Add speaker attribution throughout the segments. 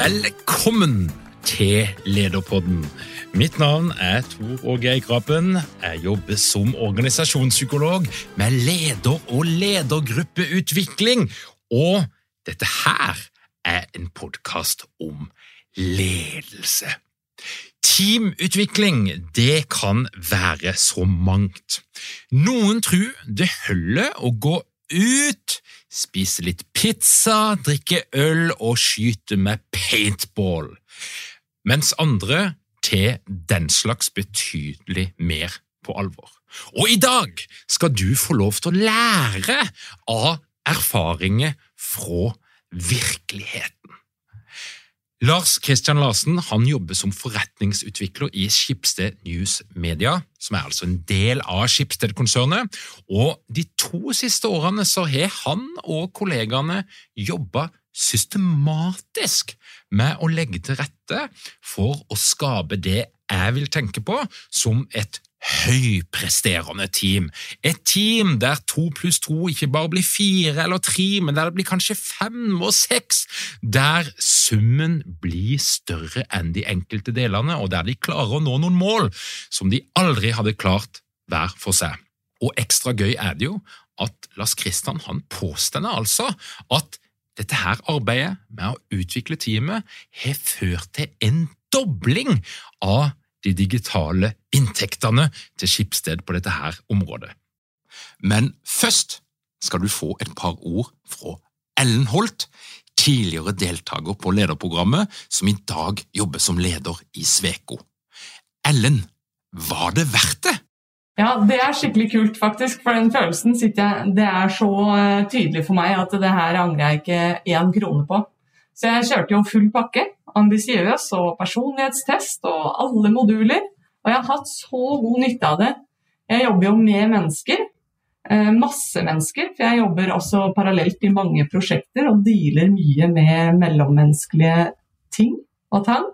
Speaker 1: Velkommen til Lederpodden. Mitt navn er Tor Åge Eikrapen. Jeg jobber som organisasjonspsykolog med leder- og ledergruppeutvikling. Og dette her er en podkast om ledelse. Teamutvikling det kan være så mangt. Noen tror det holder å gå ut, spise litt pizza, drikke øl og skyte med paintball, mens andre tar den slags betydelig mer på alvor. Og i dag skal du få lov til å lære av erfaringer fra virkeligheten. Lars Kristian Larsen han jobber som forretningsutvikler i Skipsted News Media, som er altså en del av Skipsted-konsernet. Og De to siste årene så har han og kollegaene jobba systematisk med å legge til rette for å skape det jeg vil tenke på som et høypresterende team. Et team der to pluss to ikke bare blir fire eller tre, men der det blir kanskje fem og seks. Der summen blir større enn de enkelte delene, og der de klarer å nå noen mål som de aldri hadde klart hver for seg. Og ekstra gøy er det jo at Lars Kristian han påstender altså at dette her arbeidet med å utvikle teamet har ført til en dobling av de digitale inntektene til Skipsted på dette her området. Men først skal du få et par ord fra Ellen Holt, tidligere deltaker på lederprogrammet, som i dag jobber som leder i Sveko. Ellen, var det verdt det?
Speaker 2: Ja, det er skikkelig kult, faktisk. For den følelsen sitter jeg Det er så eh, tydelig for meg at det her angrer jeg ikke én krone på. Så jeg kjørte jo full pakke ambisiøs og personlighetstest og alle moduler. Og jeg har hatt så god nytte av det. Jeg jobber jo med mennesker. Eh, masse mennesker, for jeg jobber også parallelt i mange prosjekter og dealer mye med mellommenneskelige ting og tang.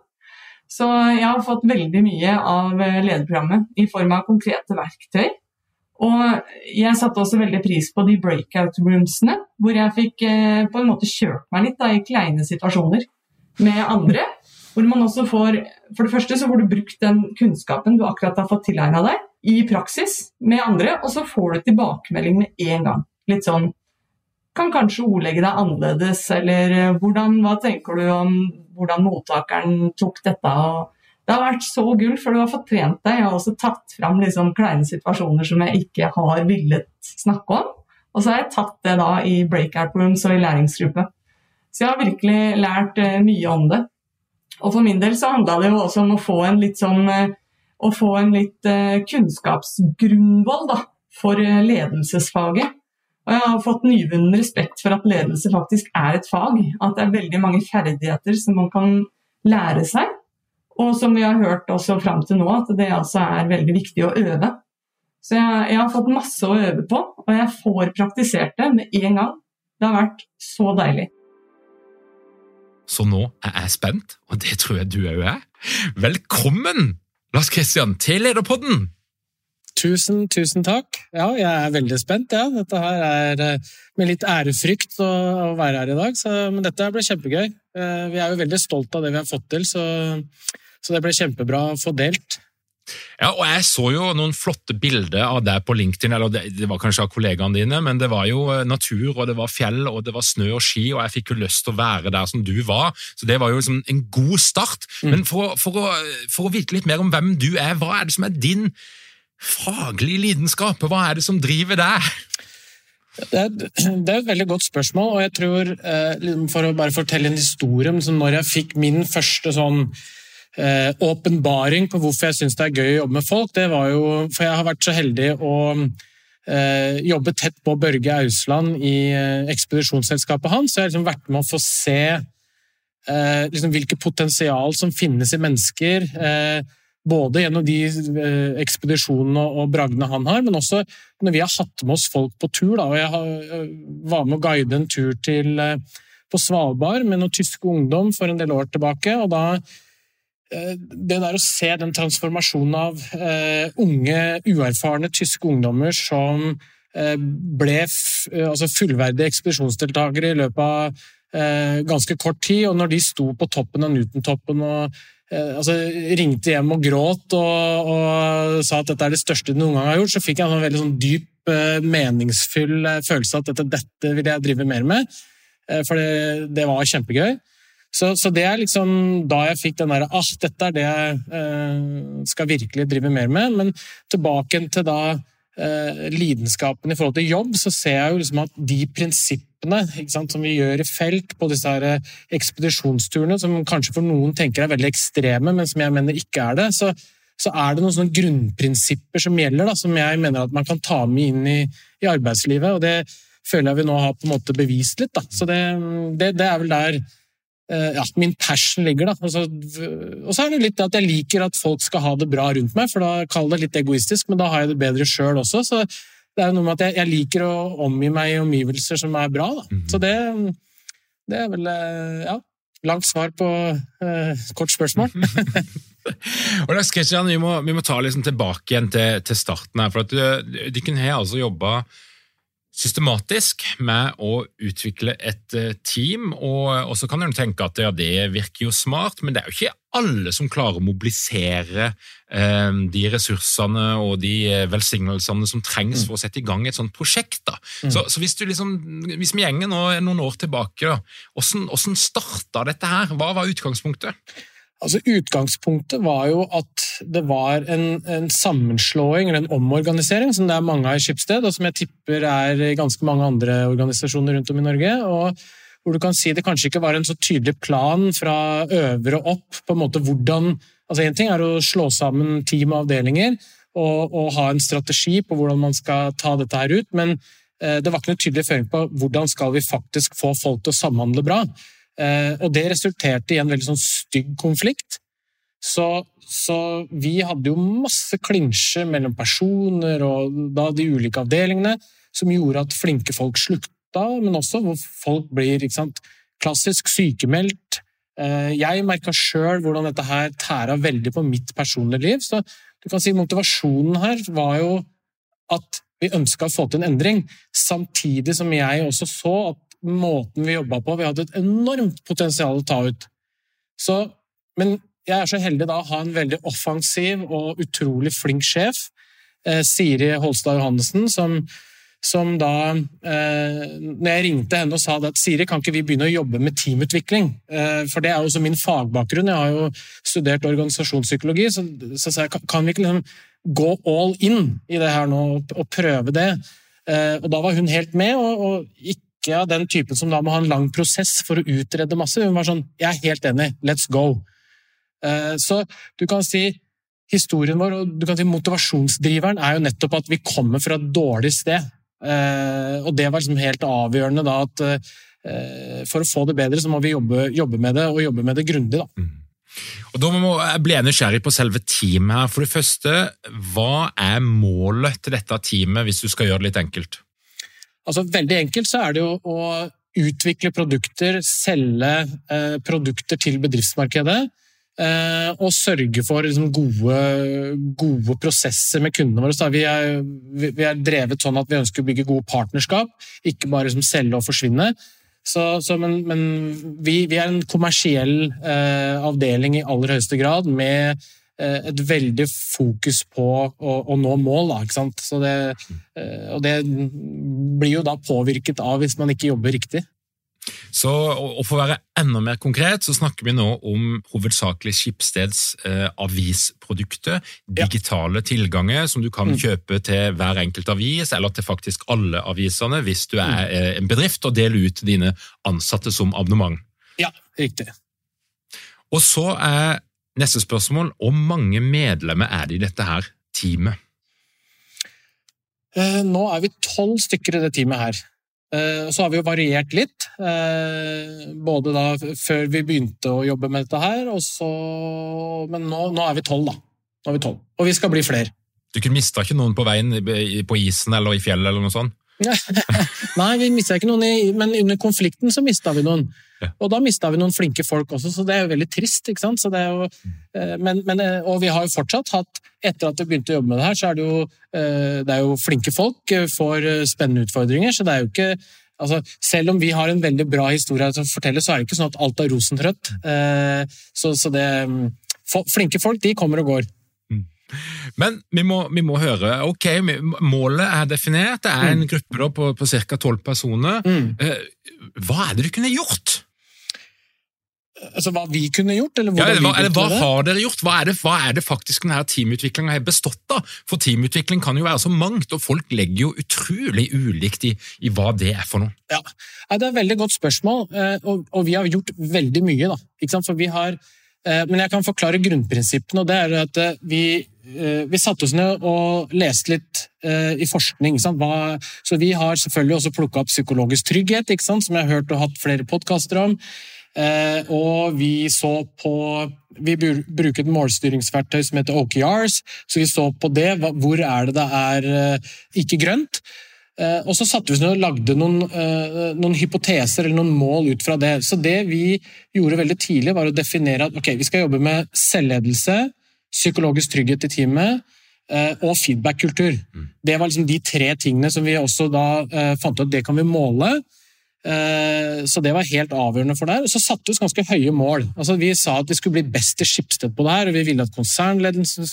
Speaker 2: Så jeg har fått veldig mye av lederprogrammet i form av konkrete verktøy. Og jeg satte også veldig pris på de breakout roomsene, hvor jeg fikk eh, på en måte kjørt meg litt da, i kleine situasjoner med andre. Hvor man også får For det første så får du brukt den kunnskapen du akkurat har fått tilegna deg, i praksis med andre, og så får du tilbakemelding med en gang. Litt sånn Kan kanskje ordlegge deg annerledes, eller eh, hvordan, hva tenker du om hvordan mottakeren tok dette? og det har vært så gull, for du har fått trent deg. Jeg har også tatt fram liksom kleine situasjoner som jeg ikke har villet snakke om. Og så har jeg tatt det da i breakout rooms og i læringsgruppe. Så jeg har virkelig lært uh, mye om det. Og for min del så handla det jo også om å få en litt sånn uh, å få en litt uh, kunnskapsgrunnvoll for ledelsesfaget. Og jeg har fått nyvunnen respekt for at ledelse faktisk er et fag. At det er veldig mange ferdigheter som man kan lære seg. Og som vi har hørt også fram til nå, at det altså er veldig viktig å øve. Så jeg, jeg har fått masse å øve på, og jeg får praktisert det med en gang. Det har vært så deilig.
Speaker 1: Så nå er jeg spent, og det tror jeg du òg er. Velkommen, Lars Kristian, til Lederpodden!
Speaker 3: Tusen, tusen takk. Ja, jeg er veldig spent. Ja. Dette her er eh, med litt ærefrykt å, å være her i dag, så, men dette blir kjempegøy. Eh, vi er jo veldig stolt av det vi har fått til, så, så det ble kjempebra å få delt.
Speaker 1: Ja, og Jeg så jo noen flotte bilder av deg på LinkedIn, eller det, var kanskje av kollegaene dine, men det var jo eh, natur, og det var fjell, og det var snø og ski, og jeg fikk jo lyst til å være der som du var. Så det var jo liksom en god start. Mm. Men for, for, å, for å vite litt mer om hvem du er, hva er det som er din faglige lidenskap? Hva er det som driver deg?
Speaker 3: Det er, det er, et veldig godt spørsmål, og jeg tror, eh, liksom for å bare fortelle en historie om når jeg fikk min første sånn Eh, åpenbaring på hvorfor jeg syns det er gøy å jobbe med folk, det var jo For jeg har vært så heldig å eh, jobbe tett på Børge Ausland i eh, ekspedisjonsselskapet hans. Så jeg har liksom vært med å få se eh, liksom hvilket potensial som finnes i mennesker. Eh, både gjennom de eh, ekspedisjonene og bragdene han har, men også når vi har hatt med oss folk på tur. Da, og jeg var med å guide en tur til, på Svalbard med noen tyske ungdom for en del år tilbake. og da det der å se den transformasjonen av uh, unge, uerfarne tyske ungdommer som uh, ble altså fullverdige ekspedisjonsdeltakere i løpet av ganske kort tid, og når de sto på toppen av Newton-toppen og altså, ringte hjem og gråt og, og, sa at dette er det største de noen gang har gjort, så fikk jeg en veldig sånn dyp, meningsfull følelse av at dette, dette vil jeg drive mer med. For det, det var kjempegøy. Så, så, det er liksom da jeg fikk den derre ah, dette er det jeg eh, skal virkelig drive mer med. Men tilbake til da eh, lidenskapen i forhold til jobb, så ser jeg jo liksom at de prinsippene sant, som vi gjør i felt på disse her eh, ekspedisjonsturene, som kanskje for noen tenker er veldig ekstreme, men som jeg mener ikke er det, så, så er det noen sånne grunnprinsipper som gjelder, da, som jeg mener at man kan ta med inn i, i arbeidslivet. og det føler jeg vi nå har på en måte bevist litt. Da. Så det, det, det er vel der ja, min passion ligger. da. Og så, og så er det litt at jeg liker at folk skal ha det bra rundt meg, for da kaller det litt egoistisk, men da har jeg det bedre sjøl også. Så det er noe med at jeg, jeg, liker å omgi meg i omgivelser som er bra. da. Mm. Så det, det, er vel eh, ja, langt svar på eh, kort spørsmål.
Speaker 1: og da, Christian, vi må, vi må ta liksom tilbake igjen til, til starten. her, for at Dere har altså jobba systematisk med å utvikle et eh, team. Og, og så kan en tenke at ja, det virker jo smart, men det er jo ikke alle som klarer å mobilisere eh, de ressursene og de eh, velsignelsene som trengs mm. for å sette i gang et sånt prosjekt. da. Mm. Så, så, hvis du liksom, hvis vi gjenger nå noen år tilbake, da, hvordan, hvordan starta dette her? Hva var utgangspunktet?
Speaker 3: Altså, utgangspunktet var jo at det var en, en, sammenslåing eller en omorganisering, som det er mange av i Skipsted, og som jeg tipper er i ganske mange andre organisasjoner rundt om i Norge. og hvor du kan si det kanskje ikke var en så tydelig plan fra øvre opp på en måte hvordan altså Én ting er å slå sammen team og avdelinger og, og, ha en strategi på hvordan man skal ta dette her ut, men eh, det var ikke noe tydelig føring på hvordan skal vi faktisk få folk til å samhandle bra. Eh, og det resulterte i en veldig sånn stygg konflikt. Så, så, vi hadde jo masse klinsjer mellom personer og da de ulike avdelingene som gjorde at flinke folk slukta, men også hvor folk blir sant, klassisk sykemeldt. Eh, jeg merka sjøl hvordan dette her tæra veldig på mitt personlige liv. Så du kan si motivasjonen her var jo at vi ønska å få til en endring, samtidig som jeg også så at måten vi jobba på. Vi hadde et enormt potensial å ta ut. Så, men jeg er så heldig da å ha en veldig offensiv og utrolig flink sjef, eh, Siri Holstad Johannessen, som, som da eh, Når jeg ringte henne og sa at Siri, kan ikke vi begynne å jobbe med teamutvikling? Eh, for det er jo også min fagbakgrunn, jeg har jo studert organisasjonspsykologi, så, så sa kan vi ikke liksom gå all in i det her nå og, og prøve det? Eh, og da var hun helt med, og, og ikke den typen som da må ha en lang prosess for å utrede masse. Hun var sånn 'Jeg er helt enig. Let's go'. Eh, så du kan si historien vår og du kan si motivasjonsdriveren er jo nettopp at vi kommer fra et dårlig sted. Eh, og det var liksom helt avgjørende da at eh, for å få det bedre, så må vi jobbe, jobbe med det, og jobbe med det grundig. da. Mm.
Speaker 1: Og Da må jeg bli nysgjerrig på selve teamet. her. For det første, Hva er målet til dette teamet, hvis du skal gjøre det litt enkelt?
Speaker 3: Altså, veldig enkelt så er det jo å utvikle produkter, selge eh, produkter til bedriftsmarkedet. eh, og sørge for liksom, gode, gode, prosesser med kundene våre. Vi er, vi er, drevet sånn at vi ønsker å bygge gode partnerskap, ikke bare liksom, selge og forsvinne. Så, så, men, men vi, vi, er en kommersiell eh, avdeling i aller høyeste grad, med et veldig fokus på å, å nå mål. Da, det, eh, og det blir jo da påvirket av hvis man ikke jobber riktig.
Speaker 1: Så, og For å være enda mer konkret, så snakker vi nå om hovedsakelig Skipsteds eh, avisprodukter. Digitale ja. tilganger som du kan mm. kjøpe til hver enkelt avis, eller til faktisk alle avisene hvis du er mm. eh, en bedrift, og deler ut dine ansatte som abonnement.
Speaker 3: Ja, riktig.
Speaker 1: Og så er neste spørsmål hvor mange medlemmer er det i dette her teamet?
Speaker 3: Eh, nå er vi tolv stykker i det teamet her. Eh, så har vi jo variert litt, eh, både da før vi begynte å jobbe med dette her, så, men nå, nå, er vi tolv, da. Nå er vi 12. Og vi skal bli flere.
Speaker 1: Du kunne mista ikke noen på veien på isen eller i fjellet eller noe sånt?
Speaker 3: Nei, vi mista ikke noen, i, men under konflikten så mista vi noen. Ja. Og da mista vi noen flinke folk også, så det er jo veldig trist. ikke sant? Jo, eh, men, men, eh, og vi har jo fortsatt hatt, etter at vi begynte å jobbe med det her, så er det jo, eh, det er jo flinke folk, får spennende utfordringer. så det er jo ikke altså, Selv om vi har en veldig bra historie å fortelle, så er det ikke sånn at alt er rosenrødt. Så, så det, mm, flinke folk de kommer og går.
Speaker 1: Men vi må, vi må, høre. ok, Målet er definert. Det er en mm. gruppe på, på ca. tolv personer. Mm. Hva er det du kunne gjort?
Speaker 3: Altså Hva vi kunne gjort? Eller,
Speaker 1: ja, eller, hva, eller hva har dere gjort? Hva er det, hva er det faktisk denne teamutviklinga har bestått av? For teamutvikling kan jo være så mangt, og folk legger jo utrolig ulikt i, i hva det er for noe.
Speaker 3: Ja, Det er et veldig godt spørsmål, eh, og, og vi har gjort veldig mye. da. For vi har, eh, Men jeg kan forklare grunnprinsippene. og det er at vi Eh, vi satte oss ned og leste litt i forskning. Hva, så vi har selvfølgelig også plukka opp psykologisk trygghet, som jeg har hørt og hatt flere podkaster om. Uh, og vi så på Vi bruker et målstyringsverktøy som heter OKRs, så vi så på det. Hvor er det det er uh, ikke grønt? Og så satte vi oss ned og lagde noen, noen, hypoteser eller noen mål ut fra det. Så det vi gjorde veldig tidlig, var å definere at okay, vi skal jobbe med selvledelse, psykologisk trygghet i teamet eh, og feedback-kultur. Mm. Det var liksom de tre tingene som vi også da eh, fant ut at det kan vi måle. Eh, så det var helt avgjørende for det. Og så satte vi oss ganske høye mål. Altså, vi sa at vi skulle bli best i Schibsted på det her, og vi ville at konsernledelsen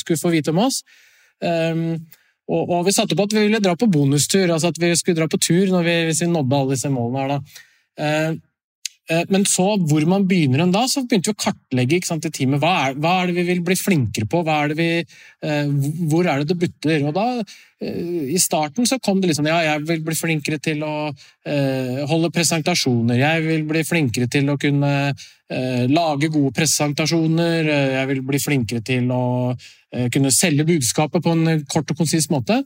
Speaker 3: skulle få vite om oss. Og, vi satte på at vi ville dra på bonustur, altså at vi skulle dra på tur vi, hvis vi nådde alle disse målene. her da. Eh, men så, hvor man begynner en da, så begynte vi å kartlegge sant, i teamet. Hva er, hva er, det vi vil bli flinkere på? Er vi, eh, hvor er det det butter? Og da, eh, I starten så kom det liksom ja, jeg vil bli flinkere til å holde presentasjoner. Jeg vil bli flinkere til å kunne lage gode presentasjoner. Jeg vil bli flinkere til å kunne selge budskapet på en kort og konsis måte.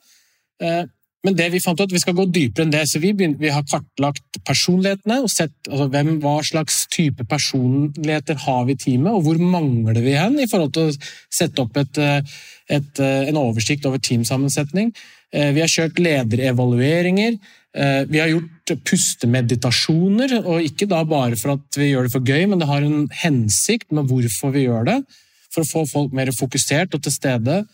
Speaker 3: Men det vi fant ut, vi skal gå dypere enn det. så Vi, begynner, vi har kartlagt personlighetene og sett altså, hvem, hva slags type personligheter har vi i teamet, og hvor mangler vi hen i forhold til å sette opp et, eh, et, eh, en oversikt over teamsammensetning. Eh, vi har kjørt lederevalueringer. Vi har gjort pustemeditasjoner, og ikke da bare for at vi gjør det for gøy, men det har en hensikt med hvorfor vi gjør det. For å få folk mer fokusert og til stede.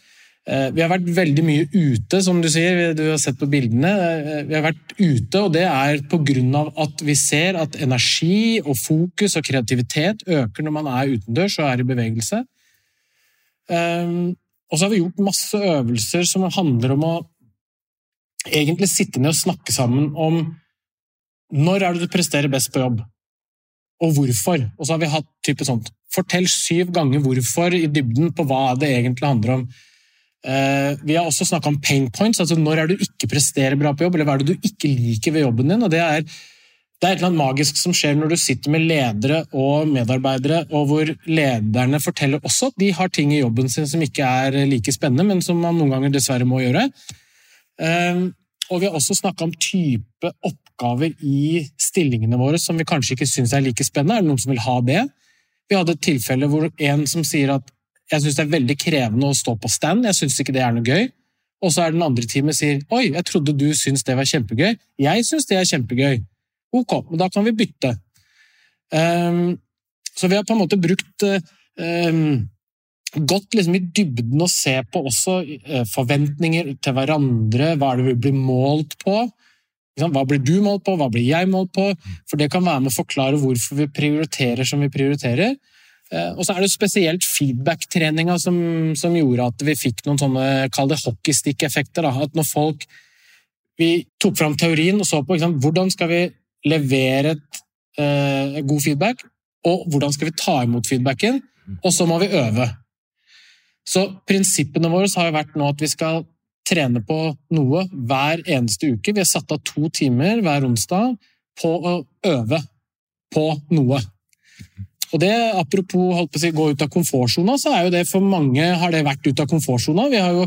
Speaker 3: Eh, vi har vært veldig mye ute, som du sier. Du har sett på bildene. Eh, vi har vært ute, og det er pga. at vi ser at energi og fokus og kreativitet øker når man er utendørs og er i bevegelse. Eh, og så har vi gjort masse øvelser som handler om å egentlig sitte ned og snakke sammen om når er det du presterer best på jobb, og hvorfor. Og så har vi hatt type sånt. Fortell syv ganger hvorfor i dybden på hva det egentlig handler om. Eh, vi har også snakka om pain points, altså når er du ikke presterer bra på jobb, eller hva er det du ikke liker ved jobben din. og det er, det er et eller annet magisk som skjer når du sitter med ledere og medarbeidere, og hvor lederne forteller også at de har ting i jobben sin som ikke er like spennende, men som man noen ganger dessverre må gjøre. Eh, og vi har også snakka om type oppgaver i stillingene våre som vi kanskje ikke syns er like spennende. Er det noen som vil ha det? Vi hadde et tilfelle hvor en som sier at jeg syns det er veldig krevende å stå på stand, jeg syns ikke det er noe gøy. Og så er den andre teamet sier oi, jeg trodde du syntes det var kjempegøy. Jeg syns det er kjempegøy. Ok, men da kan vi bytte. Um, så vi har på en måte brukt um, gått liksom i dybden og se på også uh, forventninger til hverandre. Hva er det vi blir målt på? Hva blir du målt på, hva blir jeg målt på? For det kan være med å forklare hvorfor vi prioriterer som vi prioriterer. Uh, og så er det spesielt feedback-treninga som, som, gjorde at vi fikk noen sånne kall det hockeystick-effekter. At når folk Vi tok fram teorien og så på hvordan skal vi levere et, eh, god feedback, og hvordan skal vi ta imot feedbacken, og så må vi øve. Så prinsippene våre har jo vært nå at vi skal trene på noe hver eneste uke. Vi har satt av to timer hver onsdag på å øve på noe. Og det, Apropos holdt på å si, gå ut av komfortsona, så er jo det for mange har det vært ut av komfortsona. Vi har jo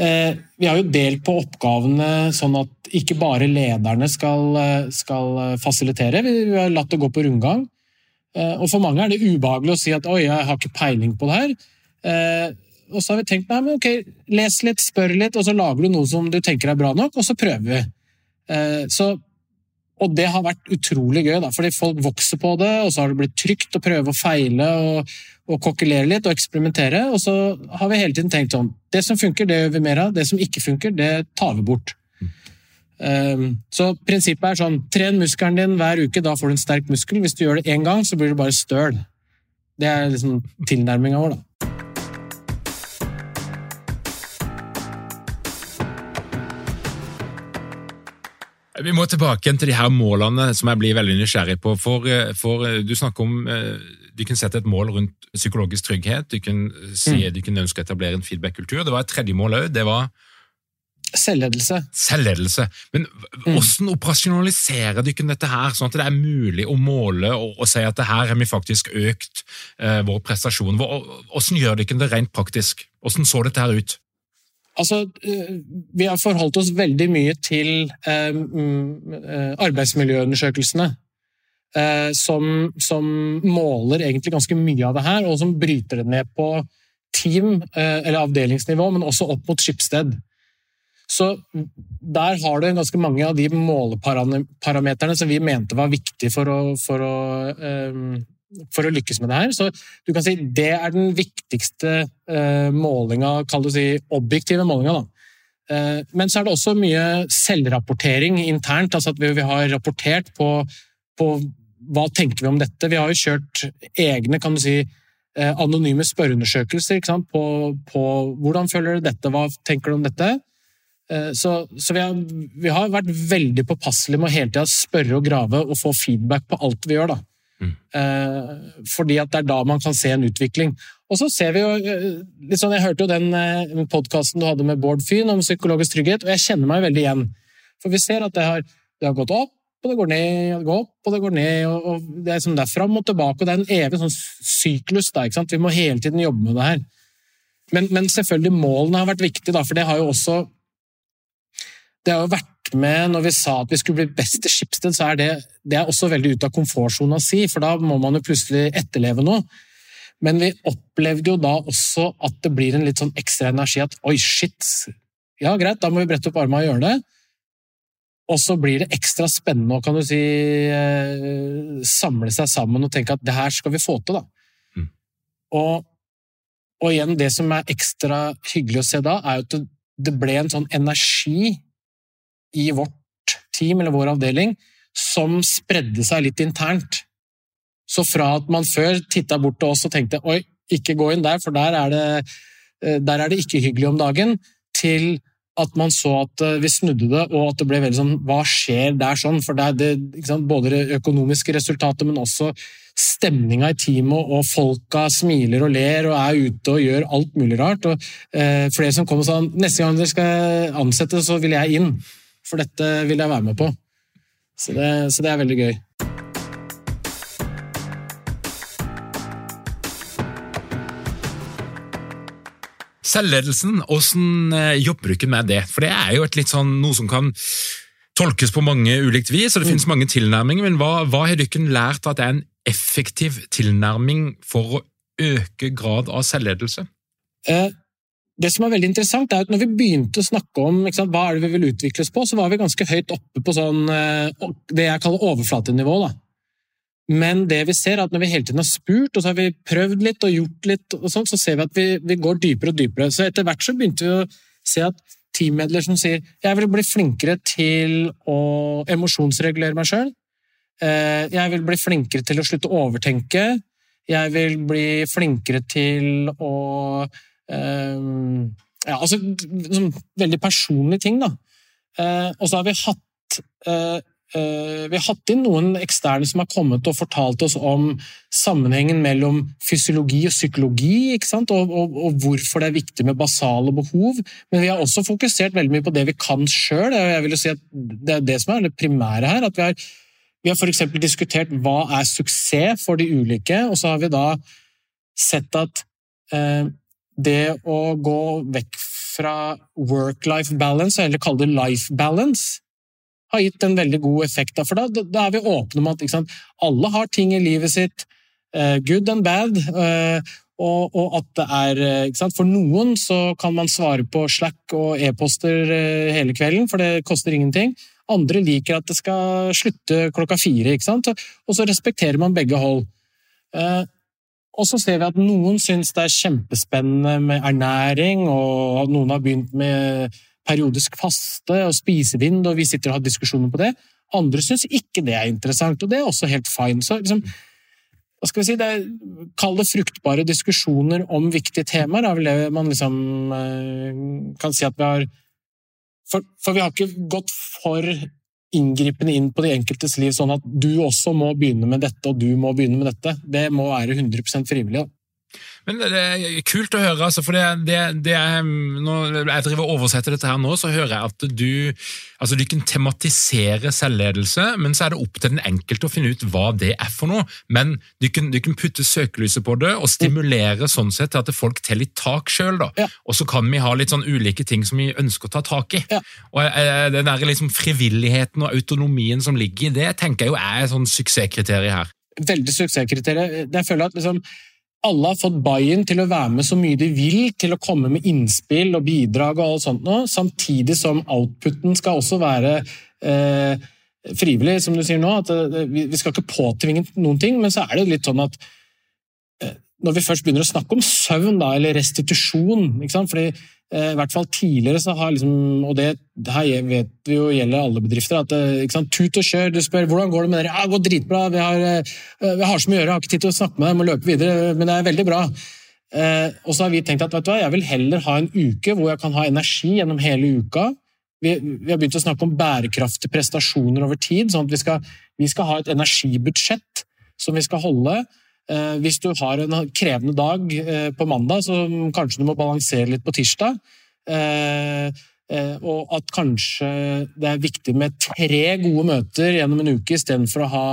Speaker 3: eh, vi har jo delt på oppgavene sånn at ikke bare lederne skal, eh, skal fasilitere. Vi, har latt det gå på rundgang. Eh, og For mange er det ubehagelig å si at 'oi, jeg har ikke peiling på det her'. Og så har vi tenkt nei, men ok, les litt, spør litt, og så lager du noe som du tenker er bra nok, og så prøver vi. Så, og det har vært utrolig gøy, da, fordi folk vokser på det, og så har det blitt trygt å prøve å feile og, og kokkelere litt og eksperimentere. Og så har vi hele tiden tenkt sånn Det som funker, det gjør vi mer av. Det som ikke funker, det tar vi bort. Så prinsippet er sånn Tren muskelen din hver uke, da får du en sterk muskel. Hvis du gjør det én gang, så blir det bare støl. Det er liksom tilnærminga vår, da.
Speaker 1: Vi må tilbake til de her målene som jeg blir veldig nysgjerrig på. For, eh, for eh, Du snakker om eh, du kan sette et mål rundt psykologisk trygghet. Du kan si mm. du kan ønske å etablere en feedback-kultur. Det var et tredje mål òg. Det var
Speaker 3: Selvledelse.
Speaker 1: Selvledelse. Men mm. hvordan operasjonaliserer dere dette her, sånn at det er mulig å måle og, og si at det her har vi faktisk økt eh, vår prestasjon? Hvordan gjør dere det rent praktisk? Hvordan så dette her ut?
Speaker 3: Altså, eh, vi har forholdt oss veldig mye til eh, mm, eh, arbeidsmiljøundersøkelsene. Som, som, måler egentlig ganske mye av det her, og som bryter det ned på team- eller avdelingsnivå, men også opp mot skipssted. Så der har du ganske mange av de måleparameterne som vi mente var viktige for å, for å for å lykkes med det her. Så du kan si det er den viktigste uh, målinga, kall det si objektive målinga. da. Uh, men så er det også mye selvrapportering internt. altså at Vi, har rapportert på, på, hva tenker vi om dette. Vi har jo kjørt egne kan du si, uh, anonyme spørreundersøkelser på, på, hvordan føler du dette, hva tenker du om dette. Så, så vi, har, vi, har, vært veldig påpasselige med å hele tida spørre og grave og få feedback på alt vi gjør. da. Mm. Fordi at det er da man kan se en utvikling. Og så ser vi jo liksom, Jeg hørte jo den eh, podkasten du hadde med Bård Fyn om psykologisk trygghet, og jeg kjenner meg veldig igjen. For vi ser at det har, det har gått opp, og det går ned, og det går opp, og det går ned. og, og Det er, som det er fram og tilbake, og det er en evig sånn syklus. Da? Vi må hele tiden jobbe med det her. Men, men selvfølgelig målene har vært viktige, da, for det har jo også det har jo vært med når vi sa at vi skulle bli best i Schibsted, så er det, det er også veldig ut av komfortsona si, for da må man jo plutselig etterleve noe. Men vi opplevde jo da også at det blir en litt sånn ekstra energi at oi, shit, ja greit, da må vi brette opp armene og gjøre det. Og så blir det ekstra spennende å kan du si, eh, samle seg sammen og tenke at det her skal vi få til. da. Mm. Og, og, igjen, det som er ekstra hyggelig å se da, er jo at det ble en sånn energi i vårt team eller vår avdeling som spredde seg litt internt. Så fra at man før titta bort til oss og tenkte oi, ikke gå inn der, for der er det, eh, der er det ikke hyggelig om dagen, til at man så at eh, vi snudde det, og at det ble veldig sånn Hva skjer der sånn? For det er det, sant, både det økonomiske resultatet, men også stemninga i teamet, og folka smiler og ler og er ute og gjør alt mulig rart. Og eh, flere som kom og sa neste gang dere skal ansette, så vil jeg inn for dette vil jeg være med på. Så det, så det er veldig gøy.
Speaker 1: Selvledelsen, hvordan eh, jobber du ikke med det? For det er jo et litt sånn, noe som kan tolkes på mange ulikt vis, og det mm. finnes mange tilnærminger. Men hva, hva har dere lært at det er en effektiv tilnærming for å øke grad av selvledelse?
Speaker 3: Eh, det som er veldig interessant, er at når vi begynte å snakke om sant, hva er det vi vil utvikles på, så var vi ganske høyt oppe på sånn, eh, det jeg kaller overflatenivå. Da. Men det vi ser er at når vi hele tiden har spurt, og så har vi prøvd litt og gjort litt, og sånt, så ser vi at vi, vi går dypere og dypere. Så etter hvert så begynte vi å se at teammedlemmer som sier jeg vil bli flinkere til å emosjonsregulere meg sjøl. Eh, jeg vil bli flinkere til å slutte å overtenke. Jeg vil bli flinkere til å Ja, altså sånn, veldig personlige ting, da. Uh, og så har vi hatt uh, Vi har hatt inn noen eksterne som har kommet og fortalt oss om sammenhengen mellom fysiologi og psykologi, og, og, og, hvorfor det er viktig med basale behov. Men vi har også fokusert veldig mye på det vi kan sjøl. Si det er det som er det primære her. at vi har vi har f.eks. diskutert hva er suksess for de ulike, og så har vi da sett at eh, det å gå vekk fra work-life balance, eller kalle det life balance, har gitt en veldig god effekt. For da, da er vi åpne om at sant, alle har ting i livet sitt, eh, good and bad. Eh, og, og, at det er sant, For noen så kan man svare på Slack og e-poster eh, hele kvelden, for det koster ingenting. Andre liker at det skal slutte klokka fire, og så respekterer man begge hold. Og så ser vi at noen syns det er kjempespennende med ernæring, og noen har begynt med periodisk faste og spisevind, og vi sitter og har diskusjoner på det. Andre syns ikke det er interessant, og det er også helt fine. Så liksom, hva skal vi si, det er, Kall det fruktbare diskusjoner om viktige temaer. er vel det man liksom eh, kan si at vi har for, for, vi har ikke gått for inngripende inn på de enkeltes liv, sånn at du også må begynne med dette, og du må begynne med dette. Det må være 100 frivillig. Da.
Speaker 1: Men Det er kult å høre, altså, for det, det, det er, når jeg driver og oversetter dette her nå, så hører jeg at du altså du kan tematisere selvledelse, men så er det opp til den enkelte å finne ut hva det er for noe. Men du kan, du kan putte søkelyset på det og stimulere sånn sett til at folk tar litt tak sjøl. Ja. Og så kan vi ha litt sånn ulike ting som vi ønsker å ta tak i. Ja. Og eh, Den der liksom frivilligheten og autonomien som ligger i det, tenker jeg jo er et sånn suksesskriterium her.
Speaker 3: Veldig suksesskriterium. Jeg føler at liksom alle har fått buy-in til å være med så mye de vil, til å komme med innspill og bidrag og alt sånt noe, samtidig som outputen skal også være eh, frivillig, som du sier nå. at eh, Vi skal ikke påtvinge noen ting, men så er det litt sånn at eh, når vi først begynner å snakke om søvn da, eller restitusjon ikke sant? fordi Eh, I hvert fall tidligere så har liksom, og det, det her vet vi jo gjelder alle bedrifter, at eh, ikke sant, tut og kjør. Du spør hvordan går det med dere. Ja, det går dritbra. Vi har, eh, vi har så mye å gjøre, jeg har ikke tid til å snakke med deg, må løpe videre, men det er veldig bra. Og så har vi tenkt at vet du hva, jeg vil heller ha en uke hvor jeg kan ha energi gjennom hele uka. Vi, vi har begynt å snakke om bærekraftige prestasjoner over tid. sånn at vi skal, vi skal ha et energibudsjett som vi skal holde. Eh, hvis du har en krevende dag eh, på mandag, så kanskje du må balansere litt på tirsdag. Eh, og at kanskje det er viktig med tre gode møter gjennom en uke istedenfor å ha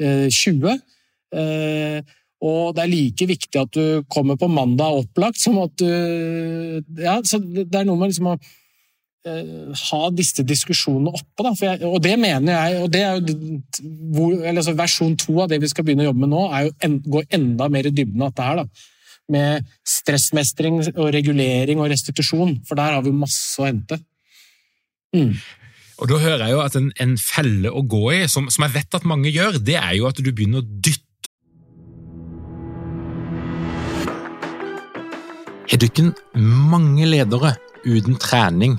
Speaker 3: 20. Og det er like viktig at du kommer på mandag opplagt som at du Ja, så det er noe med liksom å ha disse diskusjonene oppe. Jeg, og det mener jeg, og det er jo hvor, altså Versjon to av det vi skal begynne å jobbe med nå, er jo en, går enda mer i dybden av dette her. Da. Med stressmestring og regulering og restitusjon, for der har vi masse å hente.
Speaker 1: Mm. Og Da hører jeg jo at en, en felle å gå i, som, som, jeg vet at mange gjør, det er jo at du begynner å dytte Har dere mange ledere uten trening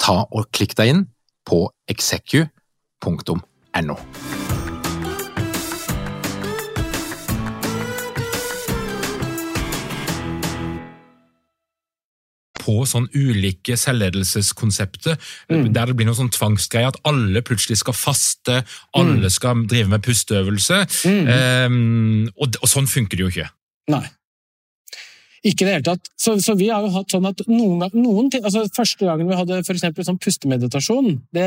Speaker 1: ta og klikk deg inn på execu.no. på sånn ulike selvledelseskonsepter, mm. der det blir noe sånn tvangsgreie at alle plutselig skal faste, alle mm. skal drive med pusteøvelse. Mm. Um, og, og, sånn funker det jo ikke.
Speaker 3: Nei. Ikke i det hele tatt. Så, så, vi har jo hatt sånn at noen, noen altså Første gangen vi hadde for sånn pustemeditasjon, det,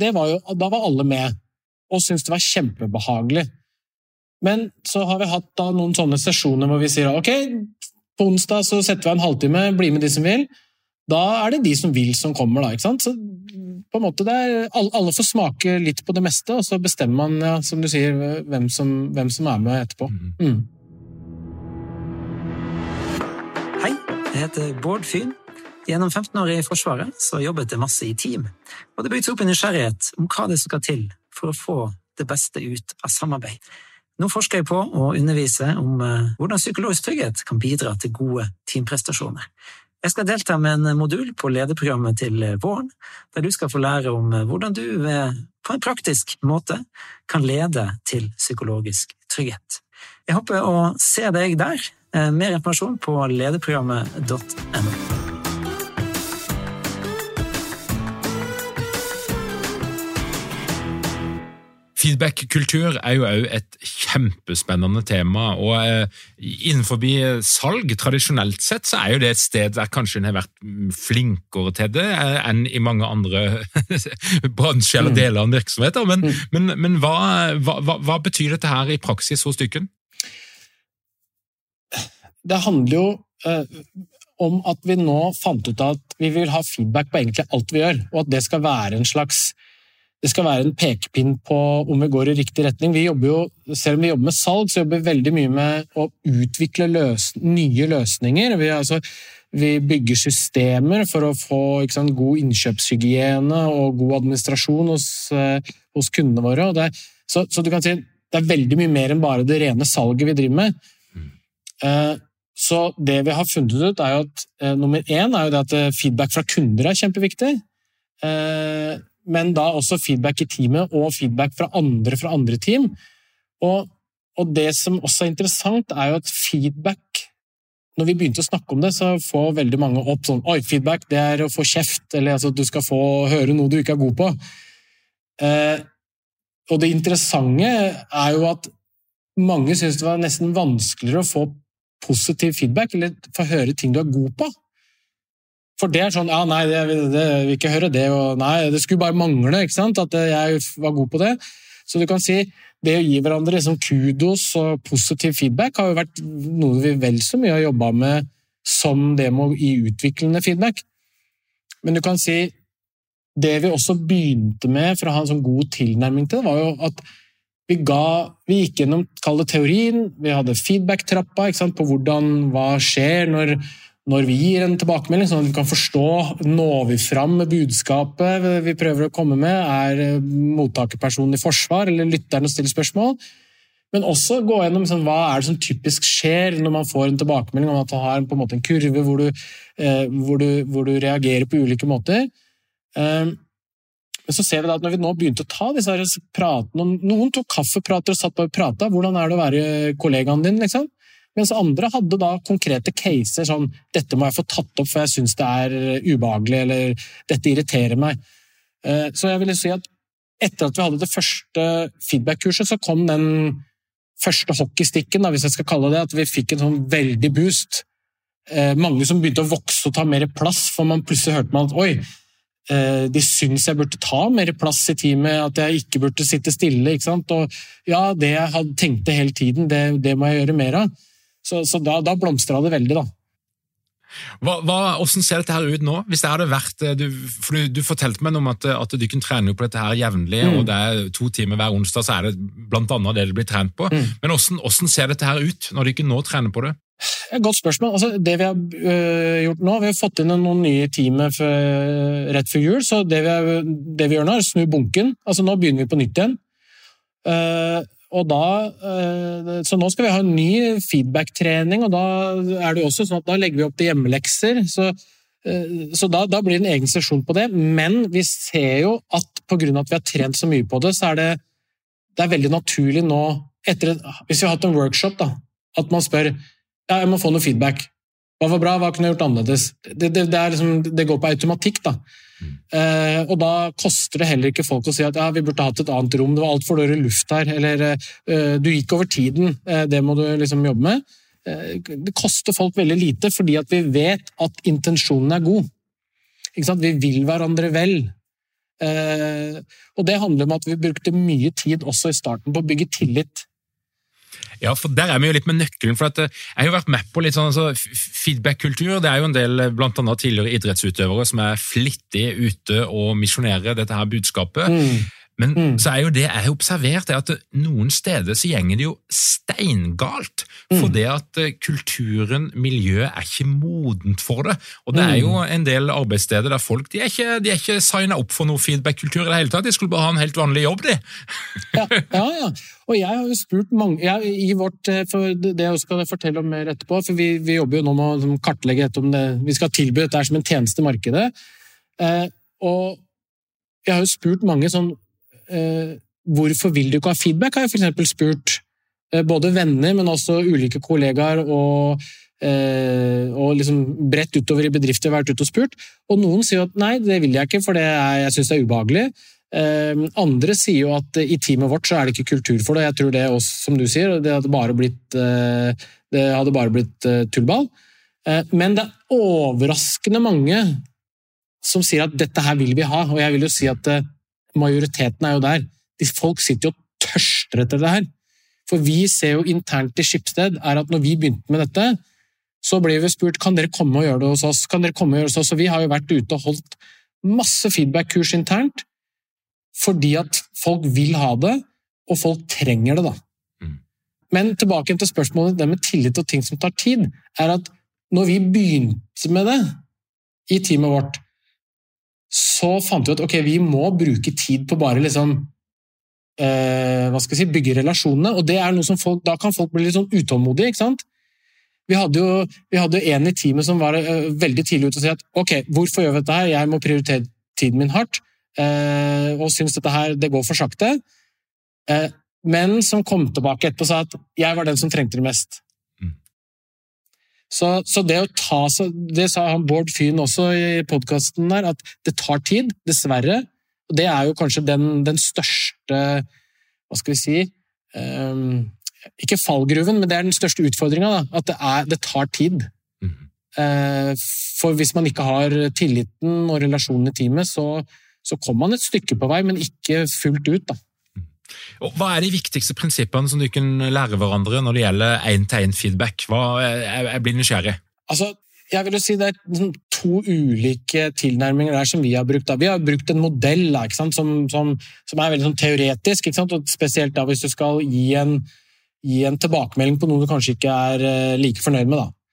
Speaker 3: det var jo, da var alle med. og syntes det var kjempebehagelig. Men så har vi hatt da noen sånne sesjoner hvor vi sier ok, på onsdag så setter vi av en halvtime, bli med de som vil. Da er det de som vil, som kommer, da. ikke sant? Så på en måte er, Alle får smake litt på det meste, og så bestemmer man, ja, som du sier, hvem som, hvem som er med etterpå. Mm.
Speaker 4: Jeg heter Bård Fyn. Gjennom 15 år i Forsvaret så jobbet jeg masse i team, og det bygde opp en nysgjerrighet om hva det skal til for å få det beste ut av samarbeid. Nå forsker jeg på å undervise om eh, hvordan psykologisk trygghet kan bidra til gode teamprestasjoner. Jeg skal delta med en modul på lederprogrammet til våren, der du skal få lære om eh, hvordan du på en praktisk måte kan lede til psykologisk trygghet. Jeg håper å se deg der. Eh, mer informasjon på lederprogrammet.no.
Speaker 1: Feedback-kultur er jo òg et kjempespennende tema. og eh, Innenfor salg, tradisjonelt sett, så er jo det et sted der kanskje en har vært flinkere til det eh, enn i mange andre bransjer eller mm. deler av en virksomhet. Men, mm. men, men hva, hva, hva, betyr dette her i praksis hos dykken?
Speaker 3: Det handler jo eh, om at vi nå fant ut at vi vil ha feedback på egentlig alt vi gjør, og at det skal være en slags det skal være en pekepinn på om vi går i riktig retning. Vi jobber jo, selv om vi jobber med salg, så jobber vi veldig mye med å utvikle løs nye løsninger. Vi, altså, vi, bygger systemer for å få sant, god innkjøpshygiene og god administrasjon hos, uh, hos kundene våre. Det, så, så, du kan si det er veldig mye mer enn bare det rene salget vi driver med. Uh, så det vi har funnet ut, er jo at eh, nummer én er jo det at feedback fra kunder er kjempeviktig. Eh, men da også feedback i teamet og feedback fra andre fra andre team. Og, og, det som også er interessant, er jo at feedback Når vi begynte å snakke om det, så får veldig mange opp sånn Oi, feedback, det er å få kjeft, eller altså, du skal få høre noe du ikke er god på. Eh, og det interessante er jo at mange syns det var nesten vanskeligere å få positiv feedback, eller få høre ting du er god på. For det er sånn Ja, nei, det, det, det vil ikke høre det, og nei, det skulle bare mangle ikke sant, at jeg var god på det. Så du kan si det å gi hverandre liksom kudos og positiv feedback har jo vært noe vi vel så mye har jobba med som det med å gi utviklende feedback. Men du kan si det vi også begynte med for å ha en sånn god tilnærming til det, var jo at vi, ga, vi gikk gjennom teorien, vi hadde feedback-trappa på hvordan, hva skjer når når vi gir en tilbakemelding, sånn at vi kan forstå når vi fram med budskapet vi prøver å komme med. Er eh, mottakerpersonen i forsvar, eller lytteren og stiller spørsmål? Men også gå gjennom sånn, hva er det som typisk skjer når man får en tilbakemelding om at man har en, en, en kurve hvor du, eh, hvor, du, hvor du, reagerer på ulike måter. Eh, men så ser vi da at når vi nå begynte å ta disse pratene Noen tok kaffeprater og satt bare og prata. Hvordan er det å være kollegaen din? liksom? Mens andre hadde da konkrete caser sånn 'Dette må jeg få tatt opp, for jeg syns det er eh, ubehagelig', eller 'Dette irriterer meg'. Eh, så jeg ville si at etter at vi hadde det første feedback-kurset, så kom den første hockeystikken, hvis jeg skal kalle det at vi fikk en sånn veldig boost. Eh, mange som begynte å vokse og ta mer plass, for man plutselig hørte man at oi, de syns jeg burde ta mer plass i teamet, at jeg ikke burde sitte stille. ikke sant? Og ja, det jeg hadde tenkte hele tiden, det, det må jeg gjøre mer av. Så, så da, da blomstra det veldig, da.
Speaker 1: Hva, hva, hvordan ser dette her ut nå? Hvis det hadde vært, eh, du, for du, du fortalte meg om at, at du kunne trene på dette her jevnlig, mm. og det er to timer hver onsdag, så er det blant annet det det blir trent på. Mm. Men hvordan, hvordan, ser dette her ut, når du ikke nå trener på det?
Speaker 3: Godt spørsmål. Altså, det vi har øh, gjort nå, vi har fått inn noen nye timer rett før jul. så det vi, det vi, gjør nå, er å snu bunken. Altså, nå begynner vi på nytt igjen. Uh, og da, eh, så nå skal vi ha en ny feedback-trening, og da er det også sånn at da legger vi opp til hjemmelekser. Så, eh, så da, da, blir det en egen sesjon på det. Men vi ser jo at pga. at vi har trent så mye på det, så er det, det er veldig naturlig nå etter, Hvis vi har hatt en workshop, da, at man spør ja, jeg må få noe feedback. Hva var bra, hva kunne jeg gjort annerledes? Det, det, det, liksom, det går på automatikk. da. Eh, og da koster det heller ikke folk å si at ja, vi burde hatt et annet rom, det var altfor dårlig luft her, eller eh, du gikk over tiden, eh, det må du liksom jobbe med. Eh, det koster folk veldig lite, fordi at vi vet at intensjonen er god. Vi vil hverandre vel. Eh, og det handler om at vi brukte mye tid også i starten på å bygge tillit.
Speaker 1: Ja, for der er vi jo litt med nøkkelen. for eh, Jeg har jo vært med på litt sånn altså, feedback-kultur. Det er jo en del eh, blant annet tidligere idrettsutøvere som er flittig ute og misjonerer dette her budskapet.
Speaker 3: Mm.
Speaker 1: Men
Speaker 3: Mm.
Speaker 1: så er jo det jeg har observert, er at noen steder så gjenger det jo steingalt.
Speaker 3: Mm.
Speaker 1: For det at eh, kulturen, miljøet, er ikke modent for det. Og det er jo
Speaker 3: Mm.
Speaker 1: en del arbeidssteder der folk de er ikke, de er ikke signa opp for noe feedback-kultur i det hele tatt. De skulle bare ha en helt vanlig jobb, de.
Speaker 3: Ja, ja, ja. Og jeg har jo spurt mange jeg, i vårt, eh, for Det skal jeg fortelle om mer etterpå, for vi, vi jobber jo nå med å kartlegge dette om det, vi skal tilby dette som en tjeneste i markedet. Eh, og jeg har jo spurt mange sånn eh, Hvorfor vil du ikke ha feedback? har jeg eksempel spurt eh, både venner, men også ulike kollegaer og, eh, og liksom bredt utover i bedrifter vært ute og spurt. Og noen sier at nei, det vil jeg ikke, for det er, jeg syns det er ubehagelig. Eh, andre sier jo at eh, i teamet vårt så er det ikke kultur for det. Jeg tror det også, som du sier, det hadde bare blitt, eh, det hadde bare blitt eh, tullball. Eh, men det er overraskende mange som sier at dette her vil vi ha, og jeg vil jo si at eh, majoriteten er jo der. De folk sitter jo og tørster etter det her. For vi ser jo internt i Skipsted er at når vi begynte med dette, så ble vi spurt kan dere komme og gjøre det hos oss. Kan dere komme og gjøre det hos oss? Og vi har jo vært ute og holdt masse feedback-kurs internt fordi at folk vil ha det, og folk trenger det. da.
Speaker 1: Mm.
Speaker 3: Men tilbake til spørsmålet det med tillit og ting som tar tid, er at når vi begynte med det i teamet vårt, så fant vi ut okay, vi må bruke tid på bare liksom eh, hva skal jeg si, bygge relasjonene. Og det er noe som folk, da kan folk bli litt sånn utålmodige. ikke sant? Vi hadde jo vi hadde en i teamet som var eh, veldig tidlig ute og sa at ok, hvorfor gjør vi dette her? Jeg må prioritere tiden min hardt, eh, og syns dette her det går for sakte. Eh, men som kom tilbake etterpå og sa at jeg var den som trengte det mest. Så, så det å ta så, Det sa han Bård Fyn også i podkasten der, at det tar tid, dessverre. Og det er jo kanskje den, den største Hva skal vi si um, Ikke fallgruven, men det er den største utfordringa. At det, er, det tar tid.
Speaker 1: Mm.
Speaker 3: Uh, for hvis man ikke har tilliten og relasjonen i teamet, så, så kommer man et stykke på vei, men ikke fullt ut. da.
Speaker 1: Og Hva er de viktigste prinsippene som du kan lære hverandre når det gjelder én-til-én-feedback? Jeg, blir nysgjerrig.
Speaker 3: Altså, jeg vil jo si Det er liksom to ulike tilnærminger der som vi har brukt. Vi har brukt en modell da? Som, som, som er veldig sånn teoretisk, og spesielt da hvis du skal gi en, gi en tilbakemelding på noe du kanskje ikke er eh, like fornøyd med. da.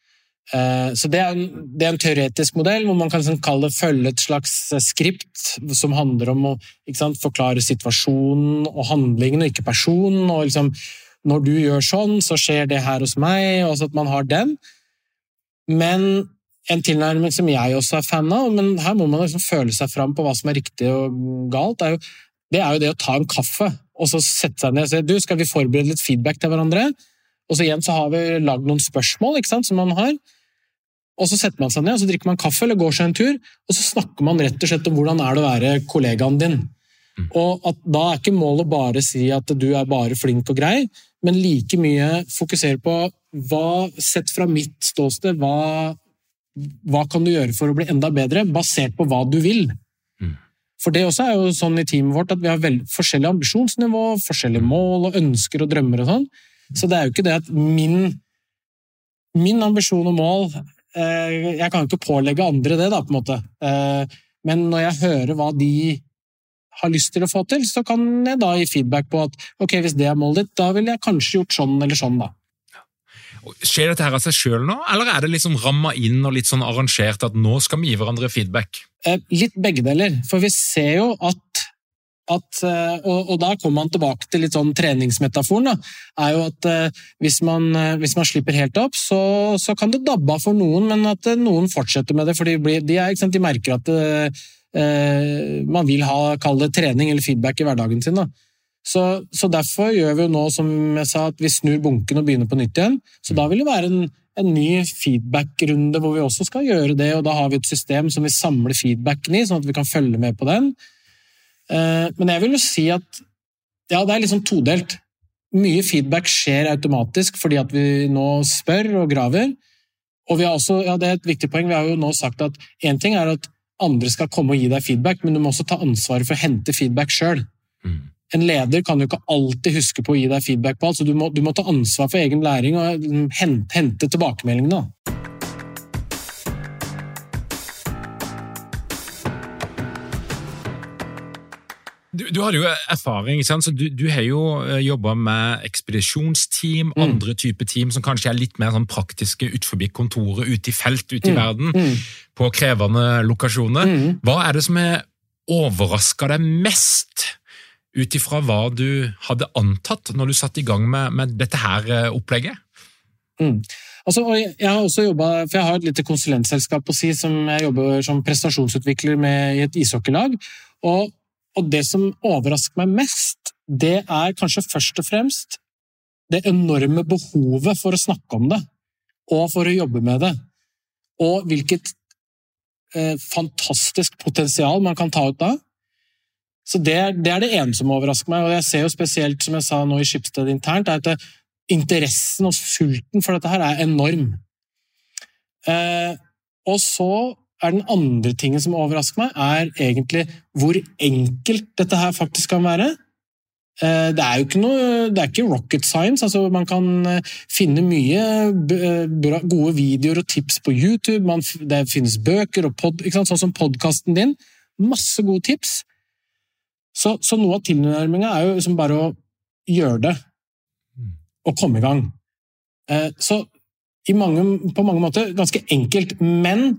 Speaker 3: Eh, Så det er, en, det er en teoretisk modell hvor man kan liksom kalle det følge et slags eh, skript som handler om å sant, forklare situasjonen og handlingen, og ikke personen. og liksom, Når du gjør sånn, så skjer det her hos meg. og at man har den. Men en tilnærming som jeg også er fan av, men her må man liksom føle seg fram på hva som er riktig og galt, er jo, det er jo det å ta en kaffe og så sette seg ned og si du, skal vi forberede litt feedback til hverandre. Og så igjen så har vi lagd noen spørsmål ikke sant, som man har. Og så setter man seg ned og så drikker man kaffe eller går seg en tur, og så snakker man rett og slett om hvordan er det å være kollegaen din. Og at Da er ikke målet bare si at du er bare flink og grei, men like mye fokusere på hva, sett fra mitt ståsted, hva, hva kan du gjøre for å bli enda bedre, basert på hva du vil.
Speaker 1: Mm.
Speaker 3: For det også er jo sånn i teamet vårt at vi har forskjellig ambisjonsnivå, forskjellige mål og ønsker og drømmer og sånn. Så det er jo ikke det at min, min ambisjon og mål eh, Jeg kan jo ikke pålegge andre det, da, på en måte. Eh, men når jeg hører hva de har lyst til å få til, så kan jeg da gi feedback på at ok, hvis det er målet ditt, da ville jeg kanskje gjort sånn eller sånn, da.
Speaker 1: Skjer dette her av seg sjøl nå, eller er det liksom ramma inn og litt sånn arrangert at nå skal vi gi hverandre feedback?
Speaker 3: Eh, Litt begge deler, for vi ser jo at, at eh, og, og da kommer man tilbake til litt sånn treningsmetaforen, da, er jo at eh, hvis man, eh, hvis man slipper helt opp, så, så kan det dabbe av for noen, men at noen fortsetter med det, for de, de, er, merker at eh, man vil ha, kall det trening eller feedback i hverdagen sin. Så, så derfor gjør vi jo nå, som jeg sa, at vi snur bunken og begynner på nytt igjen. Så da vil det være en, en ny feedback-runde hvor vi også skal gjøre det, og da har vi et system som vi samler feedbacken i, sånn at vi kan følge med på den. Eh, Men jeg vil jo si at ja, det er liksom todelt. Mye feedback skjer automatisk fordi at vi nå spør og graver. Og vi har også, ja, det er et viktig poeng, vi har jo nå sagt at én ting er at andre skal komme og gi deg feedback, men du må også ta ansvaret for å hente feedback sjøl.
Speaker 1: Mm.
Speaker 3: En leder kan jo ikke alltid huske på å gi deg feedback på alt, så du må, du må ta ansvar for egen læring og mm, hente, hente tilbakemeldingene.
Speaker 1: Du, har jo erfaring, så du, du har jo jobba med ekspedisjonsteam,
Speaker 3: Mm.
Speaker 1: andre typer team som kanskje er litt mer sånn praktiske ut forbi kontoret, ute i felt, ute i
Speaker 3: Mm.
Speaker 1: verden,
Speaker 3: Mm.
Speaker 1: på krevende lokasjoner.
Speaker 3: Mm.
Speaker 1: Hva er det som har overraska deg mest, ut ifra hva du hadde antatt når du satte i gang med, med dette her opplegget? opplegget?
Speaker 3: Altså, og jeg, jeg har også jobbet, for jeg har et lite konsulentselskap på si som jeg jobber som prestasjonsutvikler med i et ishockeylag. Og, og det som overrasker meg mest, det er kanskje først og fremst det enorme behovet for å snakke om det, og for å jobbe med det. Og hvilket eh, fantastisk potensial man kan ta ut da. Så det, det er det ene som overrasker meg, og jeg ser jo spesielt, som jeg sa nå i Skipsted internt, er at interessen og sulten for dette her er enorm. Eh, og så er den andre tingen som overrasker meg, er egentlig hvor enkelt dette her faktisk kan være. Eh, det er jo ikke noe, det er ikke rocket science. altså Man kan eh, finne mye eh, gode videoer og tips på YouTube. Man, det finnes bøker og pod, sånn som podkasten din. Masse gode tips. Så, så noe av tilnærminga er jo liksom bare å gjøre det og komme i gang. Så i mange, på mange måter ganske enkelt, men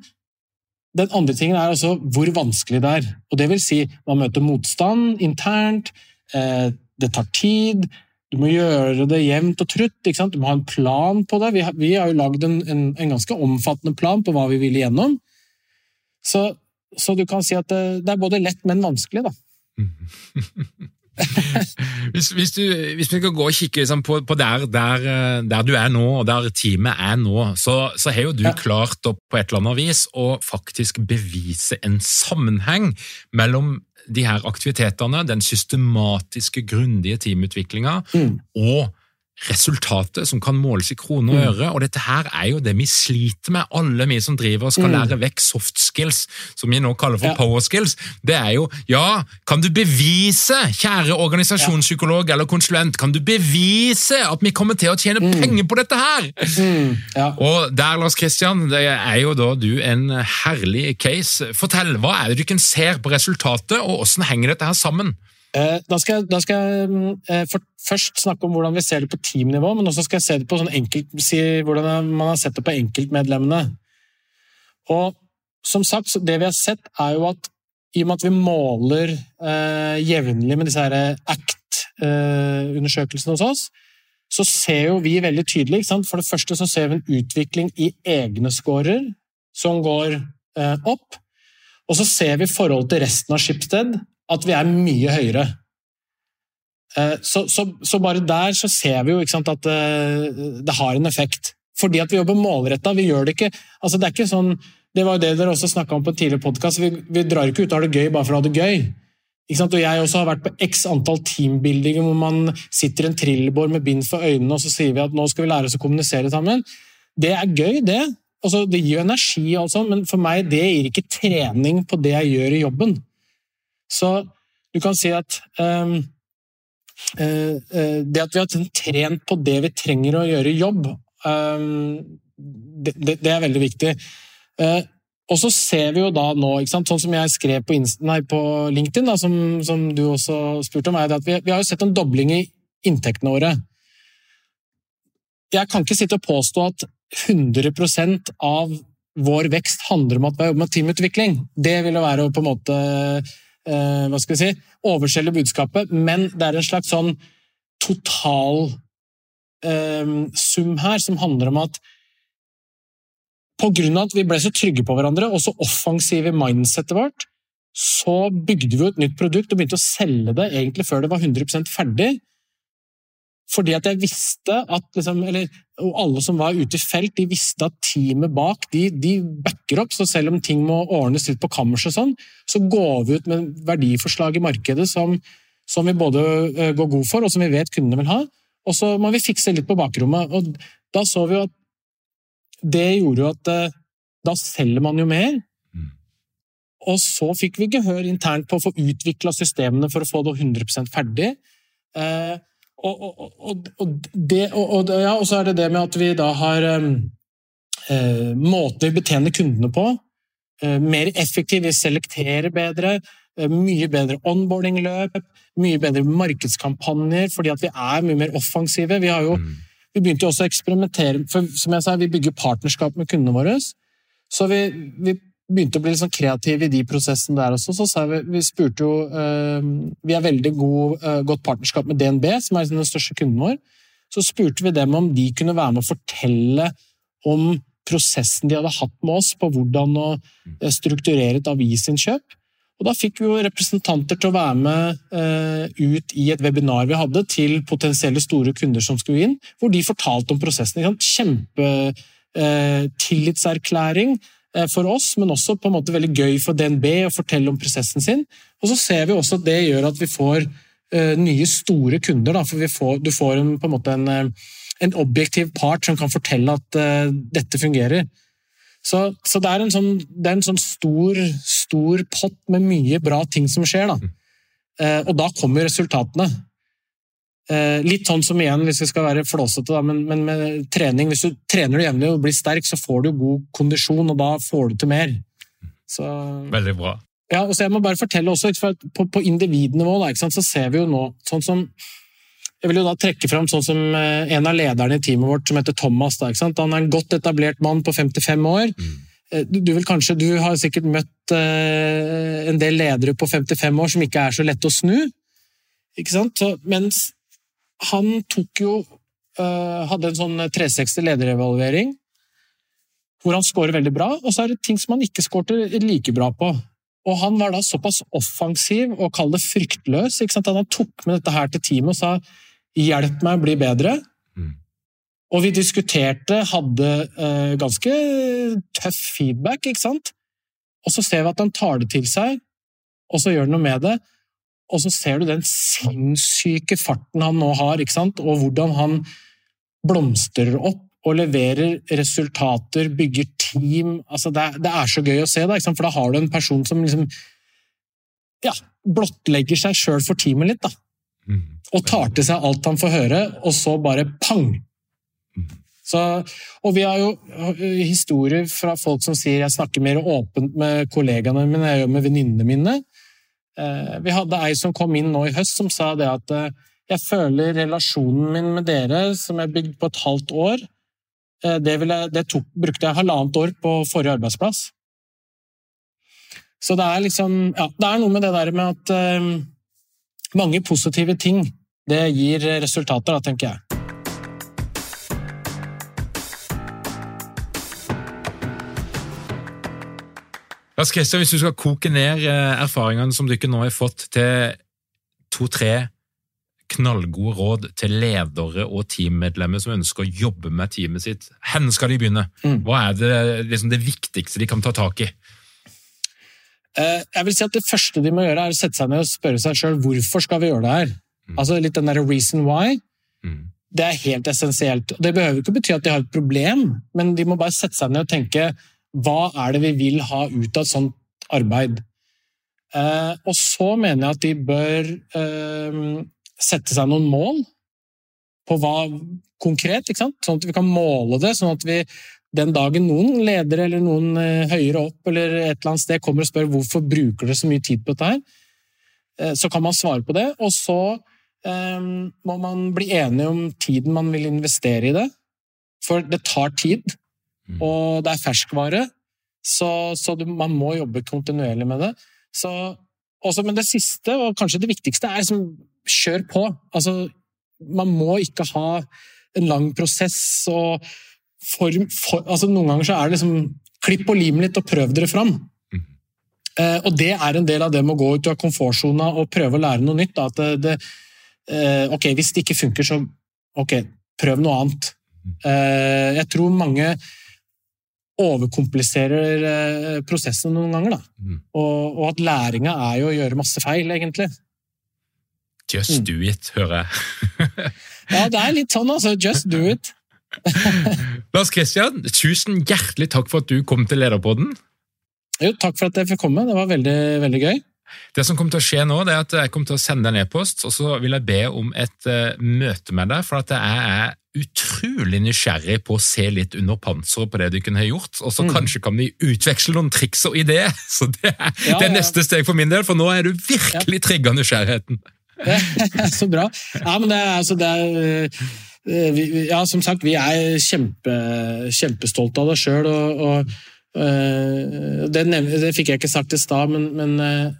Speaker 3: den andre tingen er altså hvor vanskelig det er. Og det vil si, man møter motstand internt, eh, det tar tid, du må gjøre det jevnt og trutt, du må ha en plan på det. Vi har, vi har jo lagd en, en, en ganske omfattende plan på hva vi vil igjennom. Så, så du kan si at det, det er både lett, men vanskelig, da.
Speaker 1: Hvis, hvis, du, hvis vi skal gå og kikke liksom, på, på der, der, eh, der du er nå, og der teamet er nå, så, så har jo du
Speaker 3: Ja.
Speaker 1: klart opp på et eller annet vis å faktisk bevise en sammenheng mellom de her aktivitetene, den systematiske, grundige teamutviklinga,
Speaker 3: Mm.
Speaker 1: og resultatet som kan måles i kroner og
Speaker 3: Mm.
Speaker 1: øre. Og dette her er jo det vi sliter med, alle vi som driver og skal
Speaker 3: Mm.
Speaker 1: lære vekk soft skills, som vi nå kaller for
Speaker 3: Ja.
Speaker 1: power skills. Det er jo, ja, kan du bevise, kjære organisasjonspsykolog eller konsulent, kan du bevise at vi kommer til å tjene
Speaker 3: Mm.
Speaker 1: penger på dette her?
Speaker 3: Mm, ja.
Speaker 1: Og der, Lars Kristian, det er jo da du en herlig case. Fortell, hva er det du kan se på resultatet, og hvordan henger dette her sammen?
Speaker 3: Eh, Da skal, jeg- da skal jeg mm, eh, for, først snakke om hvordan vi ser det på teamnivå, men også skal jeg se det på sånn enkelt, si hvordan man har sett det på enkeltmedlemmene. Og som sagt, det vi har sett, er jo at i og med at vi måler eh, jevnlig med disse her ACT-undersøkelsene hos oss, så ser jo vi veldig tydelig? For det første så ser vi en utvikling i egne scorer som går eh, opp. Og så ser vi forholdet forhold til resten av Schibsted at vi er mye høyere. Eh, Så, så, så bare der så ser vi jo sant, at eh, det har en effekt. Fordi at vi jobber målretta. Vi gjør det ikke altså Det er ikke sånn Det var jo det dere også snakka om på en tidligere podkast. Vi, vi drar ikke ut og har det gøy bare for å ha det gøy. Og jeg også har vært på x antall teambuildinger hvor man sitter i en trillebår med bind for øynene, og så sier vi at nå skal vi lære oss å kommunisere sammen. Det er gøy, det. Altså, det gir jo energi, altså, men for meg det gir ikke trening på det jeg gjør i jobben. Så du kan si at um, uh, det at vi har trent på det vi trenger å gjøre i jobb, um, det, det, det er veldig viktig. Uh, og så ser vi jo da nå, sånn som jeg skrev på, nei, på LinkedIn, da, som, som du også spurte om, er at vi, vi har jo sett en dobling i inntektene våre. Jeg kan ikke sitte og påstå at 100% av vår vekst handler om at vi har jobbet med teamutvikling. Det ville være å på en måte eh, hva skal vi si, overselge budskapet, men det er en slags sånn total eh, sum her som handler om at på grunn av at vi ble så trygge på hverandre og så offensive i mindsetet vårt, så bygde vi jo et nytt produkt og begynte å selge det egentlig før det var 100 ferdig. Fordi at jeg visste at liksom, eller, Og alle som var ute i felt, de visste at teamet bak de, de backer opp. Så selv om ting må ordnes litt på kammerset, sånn, så går vi ut med verdiforslag i markedet som, som vi både eh, går god for, og som vi vet kundene vil ha. Og så må vi fikse litt på bakrommet. Og da så vi jo at det gjorde jo at eh, da selger man jo mer.
Speaker 1: Mm.
Speaker 3: Og så fikk vi gehør internt på å få utvikla systemene for å få det 100 ferdig. Eh, og, og, og, det, og, ja, og så er det det med at vi da har eh, eh måter vi betjener kundene på. Eh, mer effektiv, vi selekterer bedre. Eh, mye bedre onboarding-løp, mye bedre markedskampanjer, fordi at vi er mye mer offensive. Vi, jo, mm. vi begynte jo også å eksperimentere, for som jeg sa, vi bygger partnerskap med kundene våre. Så vi, vi begynte å bli litt sånn kreative i de prosessene der også. Så sa vi, vi spurte jo uh, Vi har veldig god, uh, godt partnerskap med DNB, som er den største kunden vår. Så spurte vi dem om de kunne være med å fortelle om prosessen de hadde hatt med oss på hvordan å uh, strukturere et avisinnkjøp. Og da fikk vi jo representanter til å være med uh, ut i et webinar vi hadde til potensielle store kunder som skulle inn, hvor de fortalte om prosessen. Kjempetillitserklæring uh, for oss, men også på en måte veldig gøy for DNB å fortelle om prosessen sin. Og så ser vi også at det gjør at vi får uh, nye, store kunder. Da, for får, du får en, på en måte en, en, objektiv part som kan fortelle at dette fungerer. Så, så det, er sånn, det, er en sånn, stor, stor pott med mye bra ting som skjer. Da. Eh, og da kommer resultatene. Eh, litt sånn som igjen, hvis vi skal være flåsete, men, men, med trening Hvis du trener du jevnlig og blir sterk, så får du god kondisjon, og da får du til mer. Så,
Speaker 1: Veldig bra.
Speaker 3: Ja, og så jeg må bare fortelle også, På, på individnivå da, så ser vi jo nå sånn som jeg vil jo da trekke fram sånn som eh, en av lederne i teamet vårt, som heter Thomas. Da, Han er en godt etablert mann på 55 år. Mm. Eh, du, vil kanskje, du, har sikkert møtt en del ledere på 55 år som ikke er så lette å snu. Ikke sant? Så, mens han tok jo uh, Hadde en sånn 360 lederevaluering hvor han scorer veldig bra, og så er det ting som han ikke skårte like bra på. Og han var da såpass offensiv og kall det fryktløs ikke sant? at han tok med dette her til teamet og sa 'hjelp meg å bli bedre'. Mm. Og vi diskuterte, hadde uh, ganske tøff feedback, ikke sant? Og så ser vi at han tar det til seg, og så gjør han noe med det. Og så ser du den sinnssyke farten han nå har, og hvordan han blomstrer opp og leverer resultater, bygger team. Altså det, er, det, er så gøy å se, da, for da har du en person som liksom ja, blottlegger seg sjøl for teamet litt. da. Mm. Og tar til seg alt han får høre, og så bare pang! Mm. Så, og vi har jo historier fra folk som sier jeg snakker mer åpent med kollegaene mine jeg gjør med venninnene mine. Eh, vi hadde ei som kom inn nå i høst som sa det at eh, jeg føler relasjonen min med dere, som er bygd på et halvt år, eh, det, jeg, det tok, brukte jeg halvannet år på forrige arbeidsplass. Så det er liksom Ja, det er noe med det der med at mange positive ting det gir resultater, da, tenker jeg.
Speaker 1: Lars Kristian, Hvis du skal koke ned eh, erfaringene som dere nå har fått til to-tre knallgode råd til ledere og teammedlemmer som ønsker å jobbe med teamet sitt, hvor skal de begynne? Mm. Hva er det, liksom det viktigste de kan ta tak i?
Speaker 3: Eh, jeg vil si at Det første de må gjøre, er å sette seg ned og spørre seg sjøl hvorfor skal vi gjøre det her. Mm. Altså Litt den der reason why. Mm. Det er helt essensielt. Det behøver ikke bety at de har et problem, men de må bare sette seg ned og tenke hva er det vi vil ha ut av et sånt arbeid. Eh, og så mener jeg at de bør eh, sette seg noen mål på hva konkret, sånn at vi kan måle det. sånn at vi den dagen noen ledere eller noen eh, høyere opp eller et eller annet sted kommer og spør hvorfor bruker dere så mye tid på dette, her, eh, så kan man svare på det. Og så um, må man bli enige om tiden man vil investere i det. For det tar tid, mm. og det er ferskvare, så, så du, man må jobbe kontinuerlig med det. Så, også, men det siste, og kanskje det viktigste, er liksom kjør på. Altså, man må ikke ha en lang prosess og form for, altså Noen ganger så er det liksom klipp og lim litt og prøv dere fram. Mm. Eh, og det er en del av det med å gå ut av komfortsona og prøve å lære noe nytt. At det, det, eh, ok, hvis det ikke funker, så ok, prøv noe annet. Mm. Eh, jeg tror mange overkompliserer prosessen noen ganger. Mm. Og, og, at læringa er jo å gjøre masse feil, egentlig.
Speaker 1: Just mm. do it, hører jeg.
Speaker 3: ja, det er litt sånn, altså. Just do it.
Speaker 1: Lars Kristian, tusen hjertelig takk for at du kom til Lederpodden.
Speaker 3: Jo, takk for at jeg fikk komme. Det var veldig, veldig gøy.
Speaker 1: Det som kommer til å skje nå, det er at jeg kommer til å sende deg en e-post, og så vil jeg be om et uh, møte med deg, for at jeg er utrolig nysgjerrig på å se litt under panseret på det du kunne ha gjort, og så mm. kanskje kan vi utveksle noen triks og ideer. Så det er, ja, det er neste steg for min del, for nå er du virkelig ja. trigga nysgjerrigheten.
Speaker 3: så bra. Ja, men det er, altså, det er vi, ja, som sagt, vi er kjempe, kjempestolte av det sjøl. Og, og uh, det, det, fikk jeg ikke sagt i stad, men, men Eh,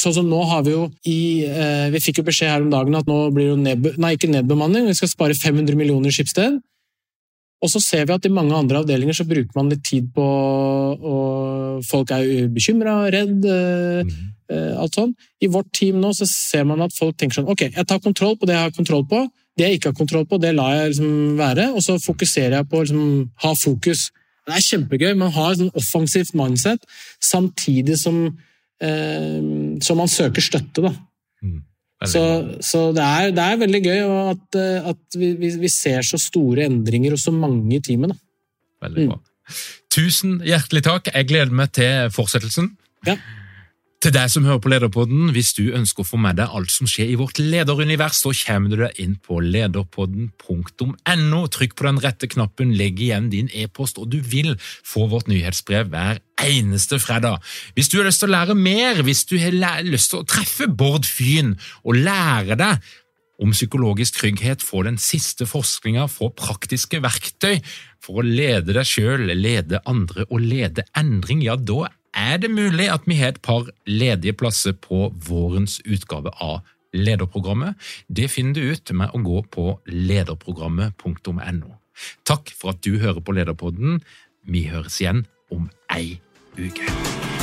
Speaker 3: sånn som nå har Vi jo i, eh, vi fikk jo beskjed her om dagen at nå blir det ned, nei, ikke nedbemanning, vi skal spare 500 millioner Skipsted. Og så ser vi at i mange andre avdelinger så bruker man litt tid på og Folk er bekymra, redd, mm. alt sånn. I vårt team nå så ser man at folk tenker sånn Ok, jeg tar kontroll på det jeg har kontroll på. Det jeg ikke har kontroll på, det lar jeg liksom være, og så fokuserer jeg på å liksom, ha fokus. Det er kjempegøy. Man har et sånn offensivt mindset samtidig som Eh, så man søker støtte, da. Mm. Så, så det, er, det, er, veldig gøy at, eh, at vi, vi, ser så store endringer hos så mange i teamet. Da.
Speaker 1: Veldig bra. Mm. Tusen hjertelig takk. Jeg gleder meg til fortsettelsen. Ja. Til deg som hører på Lederpodden, hvis du ønsker å få med deg alt som skjer i vårt lederunivers, så kommer du deg inn på lederpodden.no. Trykk på den rette knappen, legg igjen din e-post, og du vil få vårt nyhetsbrev hver eneste fredag. Hvis du har lyst til å lære mer, hvis du har lyst til å treffe Bård Fyn og lære deg om psykologisk trygghet, få den siste forskninga, få praktiske verktøy for å lede deg sjøl, lede andre og lede endring, ja, da er det mulig at vi har et par ledige plasser på vårens utgave av Lederprogrammet. Det finner du ut med å gå på lederprogrammet.no. Takk for at du hører på Lederpodden. Vi høres igjen om ei uke.